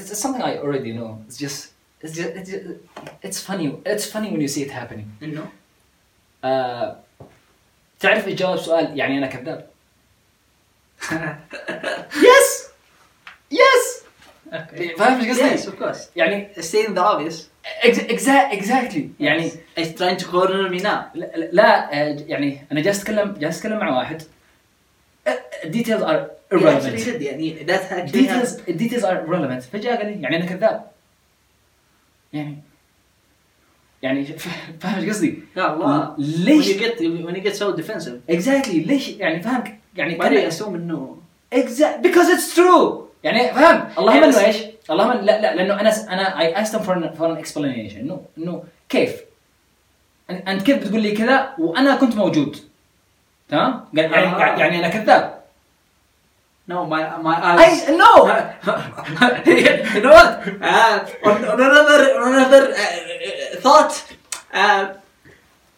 it's something I already know. It's just it's just it's, just, it's funny. It's funny when you see it happening. انه آه تعرف تجاوب سؤال يعني انا كذاب. yes yes اوكي فاهم ايش قصدي؟ Yes, of course. يعني Stating the obvious. اكزاكتلي exactly. يعني It's trying to corner me now. لا, لا آه، يعني انا جالس اتكلم جالس اتكلم مع واحد details are He actually irrelevant did يعني happened. details are irrelevant فجأة قال لي يعني أنا كذاب يعني يعني فاهم إيش قصدي؟ يا الله. ليش؟ When you get when you get so defensive. اكزاكتلي ليش يعني فاهم يعني كان assume انه exactly because it's true يعني فاهم اللهم. إنه إيش؟ اللهم لا لا لأنه أنا أنا I asked them for an, for an explanation انه إنه كيف؟ أنت كيف بتقول لي كذا وأنا كنت موجود تمام؟ قال يعني. يعني أنا كذاب No, my my eyes. I no you know what? Uh, on, on another on another uh, uh, thought. Uh,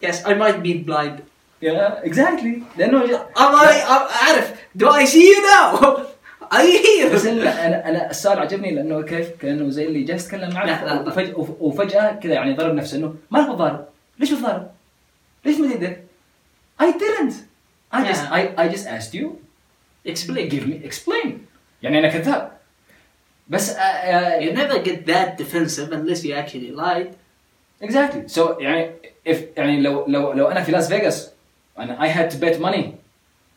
yes, I might be blind. yeah exactly لانه Am I? I'm عارف. Do I see you now? Are you here? بس انا انا أنا السؤال عجبني لانه كيف كانه زي اللي جالس يتكلم لا، لا، معك لا. وفجأة, وفجاه كذا يعني ضرب نفسه انه مالك بتضارب؟ ليش بتضارب؟ ليش ما تقدر؟ I didn't I just Yeah. I, I just asked you Explain. give me explain يعني انا كذاب بس uh, uh, You never get that defensive unless you actually lied. exactly so يعني if يعني لو لو لو انا في لاس فيغاس انا I had to bet money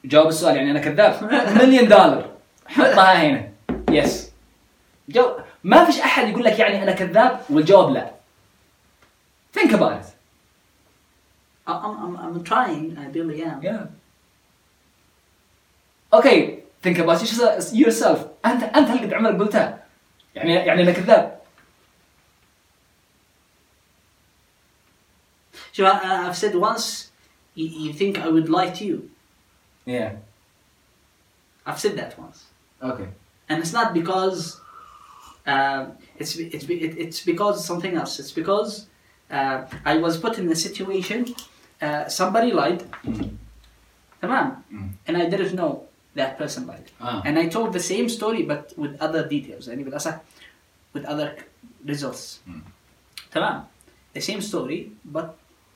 جاوب السؤال يعني انا كذاب مليون دولار حطها هنا يس جو ما فيش احد يقول لك يعني انا كذاب والجواب لا think about it I- I'm, I'm, I'm trying. I really am. yeah okay think about yourself- yourself انت انت هل قد عمرك قلتها يعني يعني انا كذاب So I, I've said once, you, you think I would lie to you. yeah I've said that once. okay and it's not because uh, it's it's it, it's because something else. It's because uh, I was put in a situation. Uh, somebody lied, mm. tamam, Mm. and I didn't know that person lied, Ah. and I told the same story but with other details. يعني بالأصح with other results. Mm. tamam, the same story but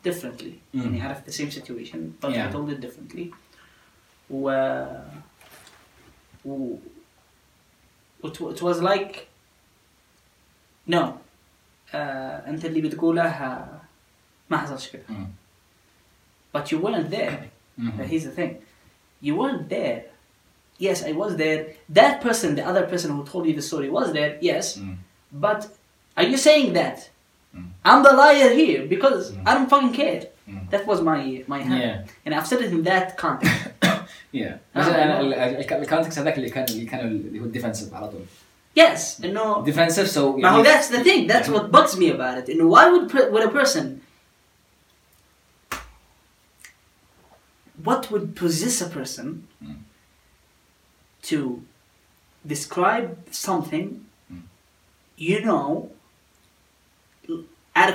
differently. Mm. يعني عرفت the same situation but I Yeah. told it differently. و, و it, wa- it was like no uh, انت اللي بتقوله uh, ما حصلش كده Mm. but you weren't there Mhm. But here's the thing you weren't there yes I was there that person the other person who told you the story was there yes Mm. but are you saying that Mm. I'm the liar here because Mm. I don't fucking care Mm. that was my my hand Yeah. and I've said it in that context Yeah. بس آه. انا ال- ال- الكونتكست هذاك اللي كان اللي كان اللي هو الديفنسيف على طول. yes انه ديفنسيف سو ما هو that's the thing that's what bugs me about it انه why would per- would a person what would possess a person Mm. to describe something Mm. you know at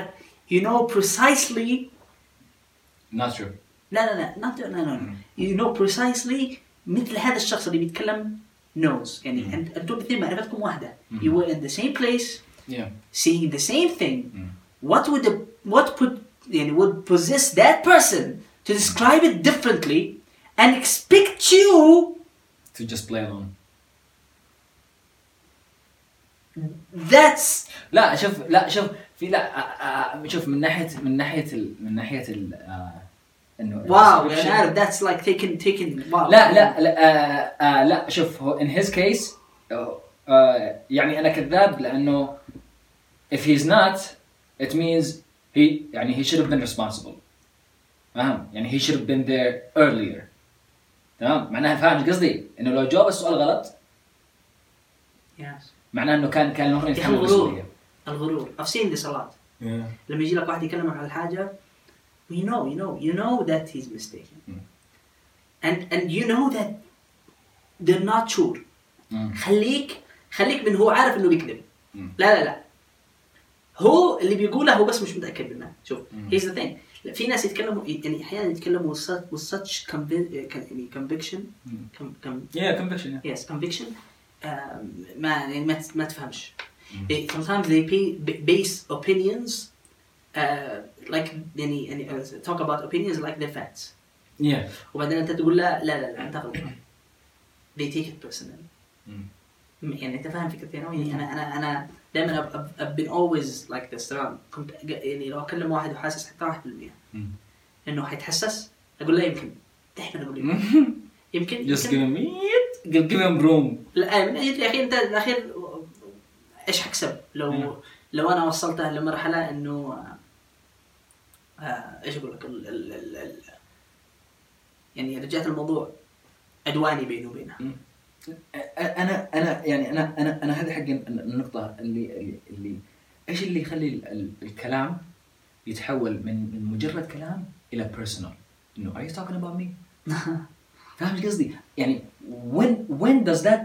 you know precisely not true. لا لا لا not no no, no. Mm. you know precisely مثل هذا الشخص اللي بيتكلم knows يعني Mm. أنت- انتوا الاثنين معرفتكم واحدة Mm. you were in the same place Yeah. seeing the same thing Mm. what would the, what put يعني would possess that person to describe it differently and expect you To just play along. that's لا شوف لا شوف في لا آه، آه، شوف من ناحيه من ناحيه ال من ناحيه ال آه، انه wow description- يعني عارف that's like taking taking wow لا لا لا آه آه لا شوف هو in his case آه آه يعني انا كذاب لانه if he's not it means he يعني he should have been responsible فاهم يعني he should have been there earlier تمام؟ معناها فاهم إيش قصدي؟ إنه لو جاوب السؤال غلط yes. معناه إنه كان كان المفروض أخي يتحمل الغرور. I've seen this a lot لما يجي لك واحد يكلمك على الحاجة we know you know. You know that he's mistaken. Mm. and and you know that they're not sure. مم. خليك خليك من هو عارف إنه بيكذب. مم. لا لا لا. هو اللي بيقوله هو بس مش متأكد منه. شوف مم. here's the thing. في ناس يتكلموا يعني أحيانا يتكلموا with such, يعني conviction yeah conviction yes conviction ما يعني ما, تفهمش sometimes they base opinions uh, like يعني يعني uh, talk about opinions like they're facts Yeah. وبعدين انت تقول لا لا لا, لا انت غلط they take it personally Mm. يعني أنت فاهم فكرتي أنا يعني أنا أنا أنا دائما I've, been always like this. تمام كنت يعني لو أكلم واحد وحاسس حتى 1% Mm. إنه حيتحسس؟ أقول له يمكن. دائما أقول يمكن. يمكن Just him it. Give, him room. لا من ناحيه الاخير أنت الاخير إيش حكسب؟ لو. لو أنا وصلته لمرحلة إنه آه، آه، إيش أقول لك؟ ال ال ال ال يعني رجعت الموضوع عدواني بيني وبينه. أنا أنا يعني أنا أنا أنا هذه حق النقطة اللي اللي, اللي إيش اللي يخلي ال- ال- الكلام يتحول من من مجرد كلام إلى بيرسونال إنه are you talking about me? فاهم إيش قصدي؟ يعني when when does that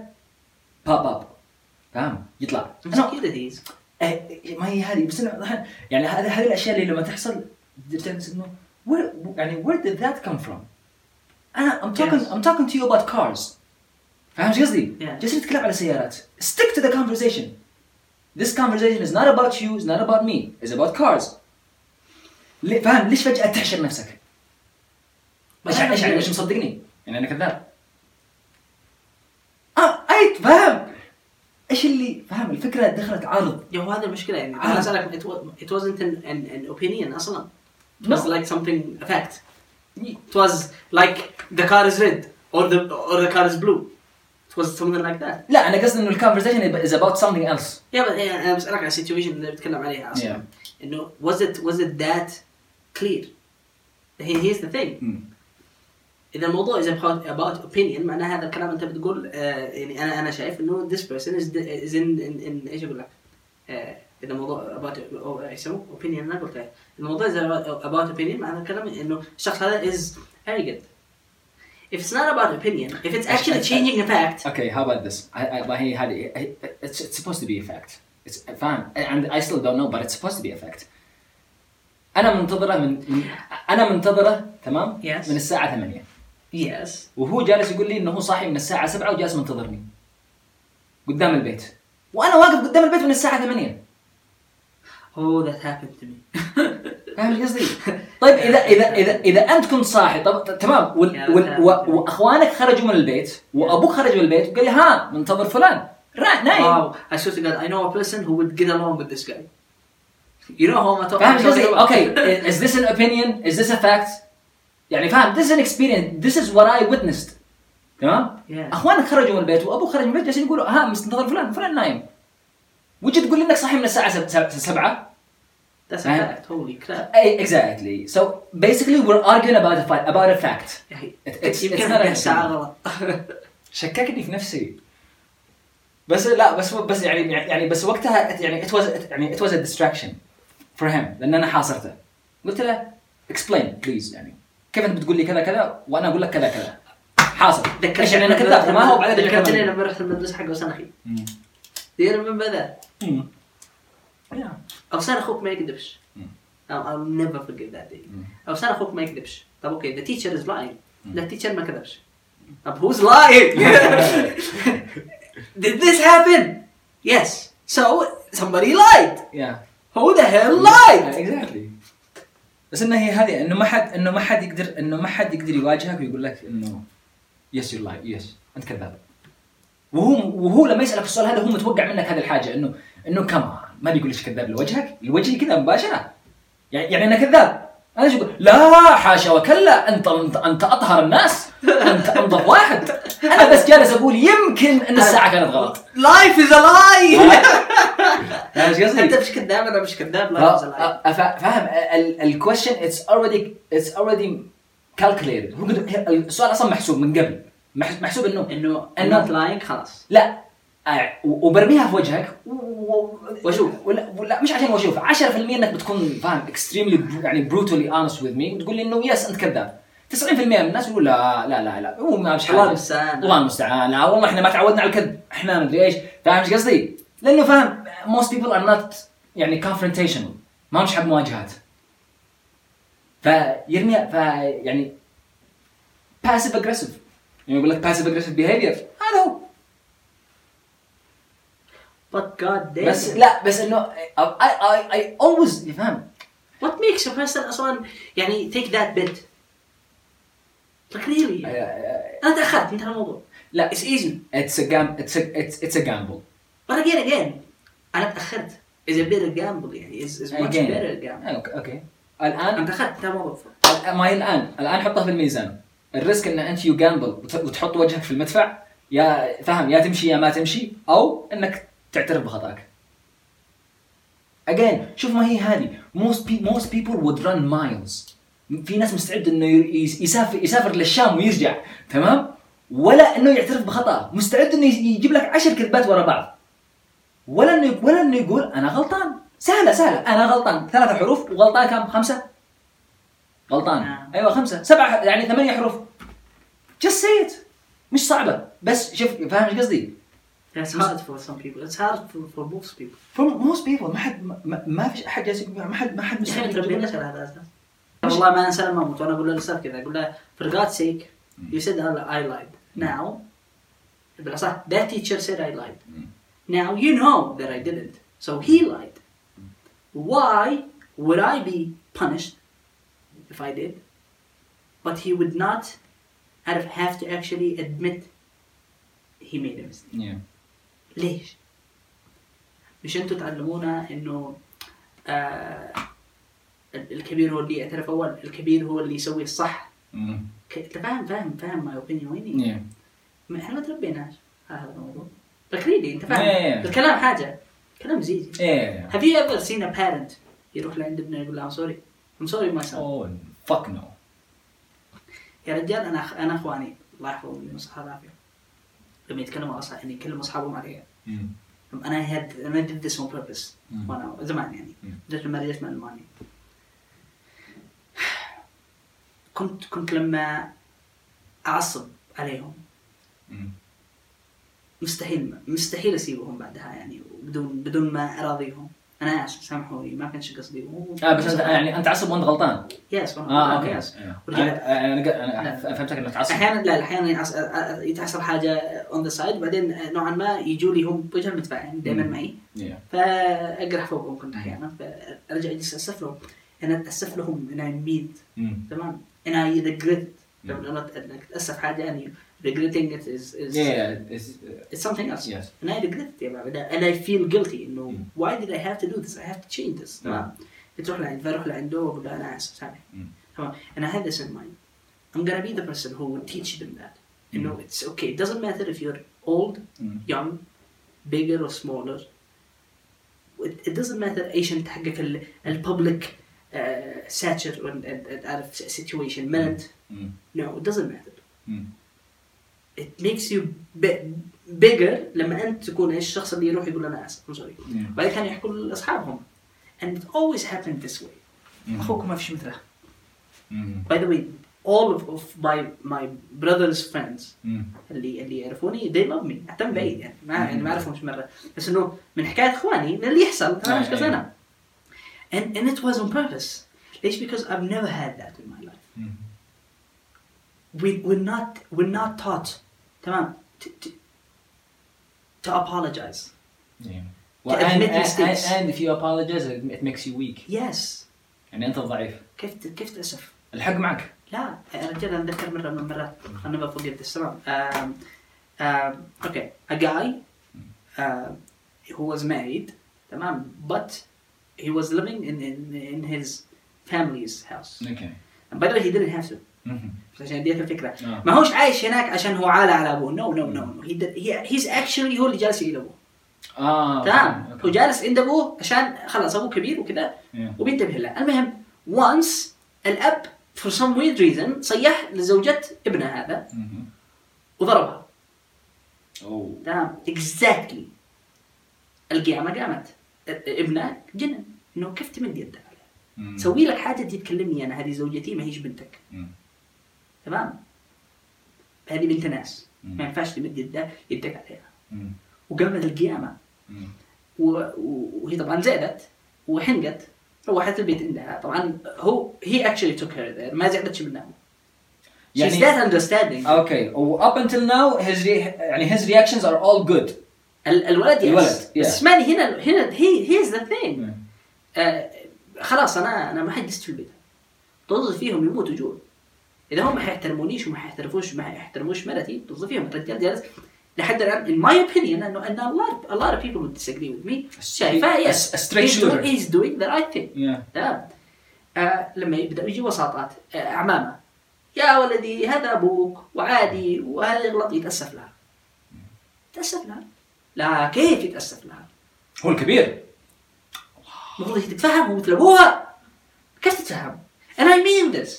pop up فاهم؟ يطلع. إيه، ما هي هذه بس يعني هذه هذه الأشياء اللي لما تحصل تحس إنه where يعني where did that come from؟ أنا I'm talking Yes. I'm talking to you about cars. فاهم ايش قصدي؟ Yeah. جالسين نتكلم على سيارات stick to the conversation This conversation is not about you, it's not about me, it's about cars. ليه فاهم ليش فجأة تحشر نفسك؟ ايش يعني ايش يعني مش مصدقني؟ يعني انا كذاب. اه اي فاهم ايش اللي فاهم الفكرة دخلت عرض يا هو هذا المشكله يعني آه. انا اسالك it, wa- it wasn't an, an, an opinion اصلا it was No. like something a fact it was like the car is red or the or the car is blue It was something like that. لا أنا قصدي إنه ال conversation is about something else. يعني أنا بسألك على ال situation اللي بتكلم عليها أصلا. إنه was it was it that clear? هي here's the thing. إذا الموضوع is about, about opinion معناه هذا الكلام أنت بتقول آه يعني أنا أنا شايف إنه this person is, is in, in, in إيش أقول لك؟ آه إذا الموضوع about يسموه؟ opinion أنا قلتها الموضوع is about, about opinion معناه الكلام إنه الشخص هذا is arrogant. If it's not about opinion if it's actually changing a fact Okay, how about this? I, I, هذه it's, it's supposed to be a fact. It's فاهم and I still don't know but it's supposed to be a fact. أنا منتظرة من, من أنا منتظرة تمام؟ Yes. من الساعة 8 yes وهو جالس يقول لي إنه هو صاحي من الساعة 7 وجالس منتظرني قدام البيت وأنا واقف قدام البيت من الساعة 8 oh that happened to me فاهم قصدي؟ طيب إذا إذا إذا إذا أنت كنت صاحي طب تمام. وال وال وأخوانك خرجوا من البيت وأبوك خرج من البيت وقال لي ها منتظر فلان. را نايم. wow I swear to God I know a person who would get along with this guy. You know how فاهم قصدي؟ أوكي. Is this an opinion? Is this a fact? يعني فاهم؟ This is an experience. This is what I witnessed. تمام؟ Yeah. أخوانك خرجوا من البيت وأبوك خرج من البيت جالسين يقولوا ها منتظر فلان. فلان نايم. وجيت تقول لي إنك صاحي من الساعة 7 that's a fact. Holy crap. Exactly. So basically we're arguing about a fact about a fact. It- it's- it's not. غلط شككني في نفسي. بس لا بس بس يعني يعني بس وقتها يعني it was يعني it was a distraction for him لأن أنا حاصرته. قلت له explain please. يعني كيف انت بتقول لي كذا كذا وأنا أقول لك كذا كذا. حاصر. إيش يعني أنا كذاب؟ ما هو بعدين ذكرتني لما رحت المدرسة حق مم. Do you remember that؟ Yeah. أوسان أخوك ما يكذبش. I'll, never forget that day. أوسان أخوك ما يكذبش طب okay the teacher is lying لا ال teacher ما كذبش طب who's lying؟ Did this happen? Yes So somebody lied Yeah. Who the hell lied? exactly بس إنه هي هذه إنه ما حد إنه ما حد يقدر إنه ما حد يقدر يواجهك ويقول لك إنه yes you lie yes أنت كذاب وهو وهو لما يسألك السؤال هذا هو متوقع منك هذه الحاجة إنه إنه كمان ما بيقول لك كذاب لوجهك؟ لوجهي كذا مباشرة. يعني يعني أنا كذاب. أنا إيش أقول؟ لا حاشا وكلا انت انت, أنت أطهر الناس. انت انظف واحد. أنا بس جالس أقول يمكن أن الساعة كانت غلط. Life is a lie. فاهم إيش قصدي؟ أنت مش كذاب أنا مش كذاب. ف- life is a lie. أ- فا- فاهم ال question it's already it's already calculated السؤال أصلا محسوب من قبل. مح- محسوب انه إنه I'm إنه- not lying خلاص. لا. وبرميها في وجهك و- و- وأشوف. ولا, ولا مش عشان واشوف 10% إنك بتكون فاهم extremely يعني brutally honest with me وتقول لي إنه yes أنت كذاب. 90% من الناس يقول لا لا لا لا هو ما مش الله المستعان. الله المستعان. لا والله إحنا ما تعودنا على الكذب. إحنا مدري إيش. فاهم إيش قصدي؟ لأنه فاهم most people are not يعني confrontational. ما مش حق مواجهات. فيرمي ف يعني passive aggressive. يعني يقول لك passive aggressive behavior. هذا هو. But god damn بس لا بس إنه I I I always يفهم. What makes a person أصلا يعني take that bit? Like really? أنا تأخرت انتهى الموضوع. لا it's easy. It's a gam it's a it's it's a gamble. But again again أنا تأخرت. Is a better gamble? يعني is, is much Again. better gamble. أوكي أوكي الآن تأخرت انتهى الموضوع. ما هي الآن؟ الآن حطها في الميزان ال risk إن أنت you gamble وتحط وجهك في المدفع يا فهم يا تمشي يا ما تمشي أو إنك تعترف بخطأك. Again شوف ما هي هذه. Most pe- most people would run miles. في ناس مستعد إنه يسافر يسافر للشام ويرجع تمام؟ ولا إنه يعترف بخطأه مستعد إنه يجيب لك عشر كذبات ورا بعض. ولا إنه ولا إنه يقول أنا غلطان. سهلة سهلة. أنا غلطان. ثلاثة حروف. وغلطان كم؟ خمسة. غلطان. نعم. أيوه خمسة. سبعة يعني ثمانية حروف. Just say it. مش صعبة. بس شوف فاهم إيش قصدي؟ It's hard for some people. It's hard for, for most people. for most people ما حد ما, ما في احد جالس يقول- ما حد ما حد يا اخي مستعد متربيين يقول- على هذا الاساس. والله ما انسى لما اموت وانا اقول للاستاذ كذا اقول له for God's sake you said I I lied. Now بالأصح that teacher said I lied. Now you know that I didn't. So he lied. Why would I be punished if I did? But he would not out of have to actually admit he made a mistake. Yeah. ليش؟ مش أنتوا تعلمونا إنه آه الكبير هو اللي يعترف أول، الكبير هو اللي يسوي الصح. أنت فاهم فاهم فاهم my opinion ويني؟ إحنا ما تربيناش هذا الموضوع. Really أنت فاهم؟ Yeah. الكلام حاجة، كلام زيزي. Yeah. Have you ever seen a parent يروح لعند ابنه يقول له I'm sorry I'm sorry my son Oh fuck no. يا رجال أنا أخ... أنا إخواني الله يحفظهم من الصحه والعافيه لما يتكلموا أصلا يعني يكلموا أصحابهم علي Mm. أنا had أنا did this on purpose. وأنا زمان يعني. جت لما رجعت من ألمانيا كنت كنت لما أعصب عليهم. مستحيل مستحيل أسيبهم بعدها يعني بدون بدون ما أراضيهم أنا اسف سامحوني ما كانش قصدي. آه بس انت يعني أنت تعصب وأنت غلطان. Yes آه okay. Yes أنا ورجعت أنا أنا فهمتك إنك تعصب أحيانا لا أحيانا يعص- يتحصل حاجة on the side بعدين نوعا ما يجوا لي هم وجه المدفع يعني دائما. معي. فاقرح فوقهم كنت أحيانا. فأرجع أجلس أسف لهم. أنا اتاسف لهم إن I made Mm. تمام؟ Regret. مم. لما أنا انك تاسف حاجة يعني regretting it is is Yeah. It's, uh, it's something else yes. and I regret it يا بعد and I feel guilty انه مم. why did I have to do this I have to change this تمام تروح لعند فاروح لعنده واقول له انا اسف سامح مم. تمام and I had this in mind I'm gonna be the person who would teach them that you know مم. it's okay it doesn't matter if you're old Mm. young bigger or smaller it, it doesn't matter ايش انت حقك ال- الببليك ساتشر عارف situation meant Mm. no it doesn't matter Mm. it makes you bi- bigger لما انت تكون ايش الشخص اللي يروح يقول انا اسف I'm sorry Yeah. بعدين كانوا يحكوا لاصحابهم and it always happened this way Mm. اخوكم ما فيش مثله Mm. by the way all of, of my my brother's friends Mm. اللي اللي يعرفوني they love me حتى من بعيد يعني ما يعني ما اعرفهمش مره بس انه من حكايه اخواني من اللي يحصل انا مش قصدي انا and and it was on purpose ليش because I've never had that in my life Mm. we we're not we're not taught تمام to, to, to apologize Yeah. To Well, and, admit and, mistakes. and if you apologize, it, it makes you weak. yes يعني أنت ضعيف. كيف ت- كيف تأسف الحق معك. لا يا رجال انا اتذكر مره من المرات انا never forget this تمام um, um, okay a guy uh, who was married تمام but he was living in in, in his family's house Okay. and by the way he didn't have to Mhm. عشان اديك الفكرة آه. ما هوش عايش هناك عشان هو عالة على أبوه he did, he, he's actually هو اللي جالس يعيد أبوه آه. تمام. هو جالس عند أبوه عشان خلاص أبوه كبير وكذا Yeah. وبينتبه له المهم once الاب for some weird reason صيح لزوجة ابنه هذا. وضربها Oh. تمام exactly القيامة قامت ابنه جنن إنه كيف تمد يدك عليها Mm. سوي لك حاجة تجي تكلمني أنا هذه زوجتي ما هيش بنتك Mm. تمام؟ هذه بنت ناس. ما ينفعش تمد يدك يدك عليها. وقامت و- وهي طبعا زعلت وحنقت. روحت البيت عندها طبعا هو هي took her there. ما زعلتش منها she's يعني- that understanding. Okay. و up until now his re- يعني his reactions are all good. ال- الولد يأس الولد، yeah. بس هنا هنا هي here's the thing خلاص أنا أنا ما حجلس في البيت. طز فيهم يموتوا جوع. إذا هم ما حيحترمونيش وما حيحترموش ما حيحترموش مرتي طز فيهم. الرجال جالس لحد الآن in my opinion انه أن a lot, a lot of people would disagree with me. شايفاه A- yes. he's, doing, he's doing the right thing. Yeah. تمام. آه لما يبدأ يجي وساطات. آه اعمامه يا ولدي هذا أبوك وعادي وهذا يغلط يتأسف لها. يتأسف لها. لا كيف يتأسف لها؟ هو الكبير. المفروض هي تتفهم مثل ابوها كيف تتفهم؟ And I mean this.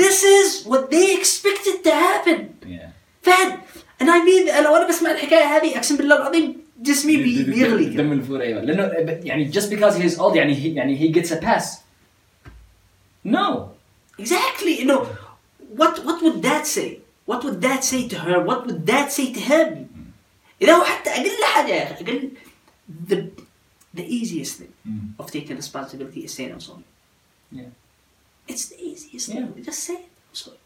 This is what they expected to happen. Yeah. فهد and I mean انا وانا بسمع الحكايه هذه اقسم بالله العظيم جسمي بي- بيغلي كده. دم الفور ايوه لانه يعني just because he is old يعني he يعني he gets a pass no Exactly. You know, what what would that say? What would that say to her? What would that say to him? إذا هو حتى أقل حاجة يا أخي أقل the the easiest thing Mm. of taking responsibility is saying I'm sorry. Yeah. It's the easiest Yeah. thing. Just say it. I'm sorry.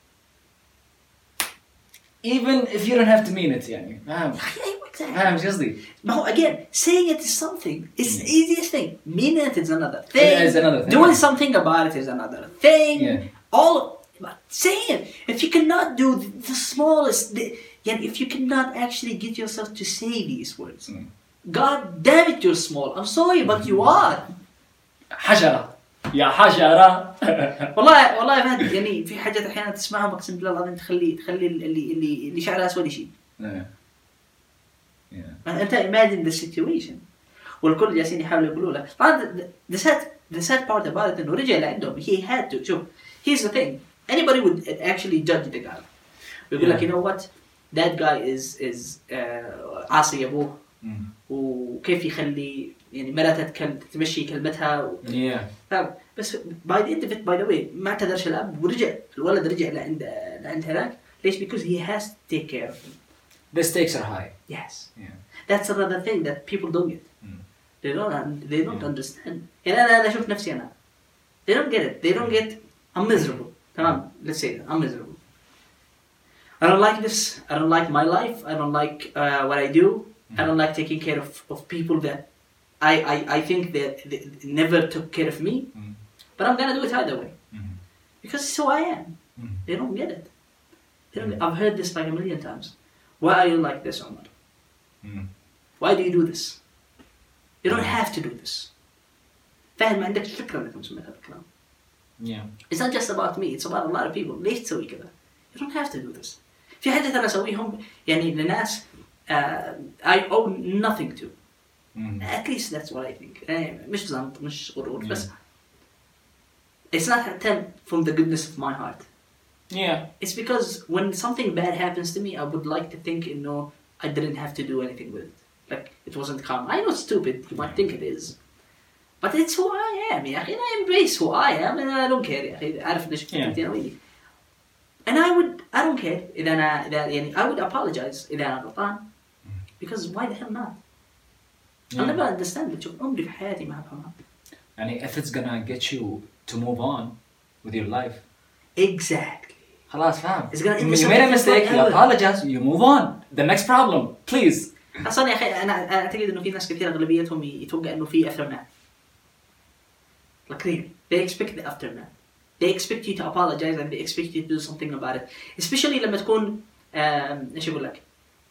even if you don't have to mean it يعني فاهم أيوة exactly. فاهم ايش قصدي ما هو again saying it is something. It's the easiest thing. Meaning it is another thing. Yeah, it's another thing. Doing something about it is another thing. Yeah. All but saying it. If you cannot do the, the smallest, the, yeah, if you cannot actually get yourself to say these words, Mm. God damn it, you're small. I'm sorry, but you are. حشرة يا حشرة والله والله يا فهد يعني في حاجات أحيانا تسمعهم اقسم بالله العظيم تخلي تخلي اللي اللي اللي شعره اسود يشيل. Yeah. Yeah. أنت imagine the situation. والكل جالسين يحاولوا يقولوا له. طبعا the, sad the sad part about it إنه رجع لعندهم. He had to. شوف here's the thing. Anybody would actually judge the guy. ويقول لك you know what? That guy is is uh, عاصي أبوه. وكيف يخلي يعني مرته تكل- تمشي كلمتها و... Yeah. بس the end of it by the way ما اعتذرش الاب ورجع الولد رجع لعند لعند هناك ليش؟ because he has to take care of him The stakes are high. yes Yeah. that's another thing that people don't get Mm. they don't they don't Yeah. understand يعني أنا أنا أشوف نفسي أنا they don't get it they don't get I'm miserable تمام let's say that I'm miserable I don't like this I don't like my life I don't like uh, what I do I don't like taking care of, of people that I, I, I think that they never took care of me Mm. but I'm gonna do it either way Mm. because it's who I am Mm. they don't get it they don't, I've heard this like a million times why are you like this Omar Mm. Why do you do this? You don't have to do this. فاهم ما عندك فكرة انك مسوي هذا الكلام. Yeah. It's not just about me, it's about a lot of people. ليش تسوي كذا؟ You don't have to do this. في حاجات انا اسويهم يعني لناس uh, I owe nothing to. Mm. At least that's what I think. يعني مش زنط مش غرور Yeah. بس it's not attempt from the goodness of my heart. Yeah. It's because when something bad happens to me, I would like to think, you know, I didn't have to do anything with it. Like, it wasn't karma. I know it's stupid, you might think it is. But it's who I am, يا أخي. And I embrace who I am and I don't care, يا أخي. عارف ليش Yeah. أنا ويلي. And I would, I don't care إذا أنا, إذا يعني, I would apologize إذا أنا غلطان. Because why the hell not? I'll never Yeah. understand it. شوف عمري في حياتي ما أفهمها. يعني if it's gonna get you to move on with your life Exactly. خلاص فاهم It's gonna- you it's made a something mistake you forever. apologize you move on the next problem please اصلا يا اخي انا أنا اعتقد انه في ناس كثير اغلبيتهم يتوقع انه في aftermath. Like really, they expect the aftermath. They expect you to apologize and they expect you to do something about it. Especially لما تكون um, ايش اقول لك؟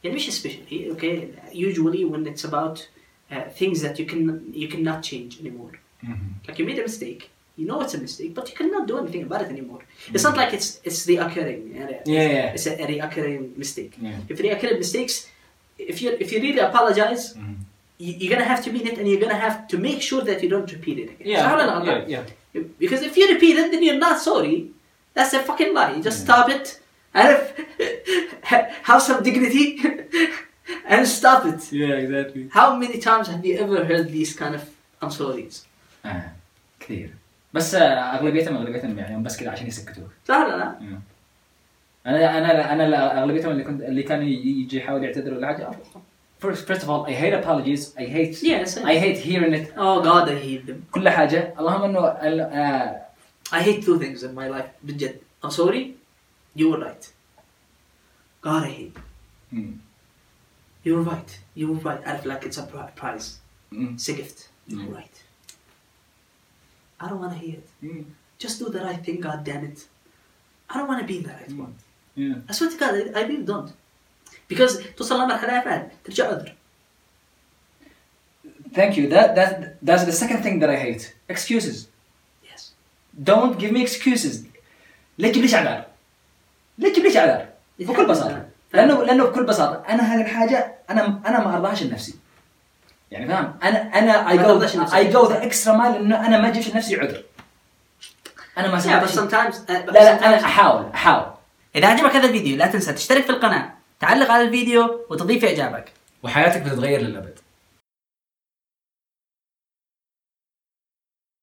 يعني مش especially okay usually when it's about uh, things that you can you cannot change anymore. Mm-hmm. Like you made a mistake, you know it's a mistake, but you cannot do anything about it anymore. Mm-hmm. It's not mm-hmm. like it's it's reoccurring. Yeah, it's, yeah, it's a, a reoccurring mistake. Yeah. If reoccurring mistakes, if you if you really apologize. Mm-hmm. you're gonna have to mean it, and you're gonna have to make sure that you don't repeat it again. Yeah, yeah, yeah. Because if you repeat it, then you're not sorry. That's a fucking lie. You just stop it. Have, have some dignity. and stop it. yeah exactly How many times have you ever heard these kind of I'm sorry's? آه. كثير بس آه، اغلبيتهم اغلبيتهم يعني بس كذا عشان يسكتوك صح ولا لا؟ Yeah. انا انا انا اغلبيتهم اللي كنت اللي كان يجي يحاول يعتذر ولا حاجه first first of all I hate apologies I hate Yes. I hate hearing it Oh God, I hate them. كل حاجه اللهم انه ال- آه، I hate two things in my life. بجد. I'm sorry. You were right. God, I hate. them. مم. you were right you were right عارف like it's a pri- prize مم. سقفت you were Mm. right I don't want to hear it مم. just do the right thing god damn it I don't want to be the right one Yeah. I swear to God I, I really don't because توصل لمرحلة يا فهد ترجع عذر Thank you. That that that's the second thing that I hate. Excuses. yes Don't give me excuses. ليه تجيب ليش اعذار؟ ليه تجيب ليش اعذار؟ بكل بساطة. لأنه لأنه بكل بساطة أنا هذه الحاجة أنا أنا ما ارضاهاش لنفسي. يعني فاهم؟ أنا أنا I ما go ترضاش لنفسك. I go the extra mile انه أنا ما اجيبش لنفسي عذر. أنا ما سويت شيء. sometimes uh, لا لا أنا أحاول أحاول. إذا عجبك هذا الفيديو لا تنسى تشترك في القناة تعلق على الفيديو وتضيف إعجابك وحياتك بتتغير للأبد.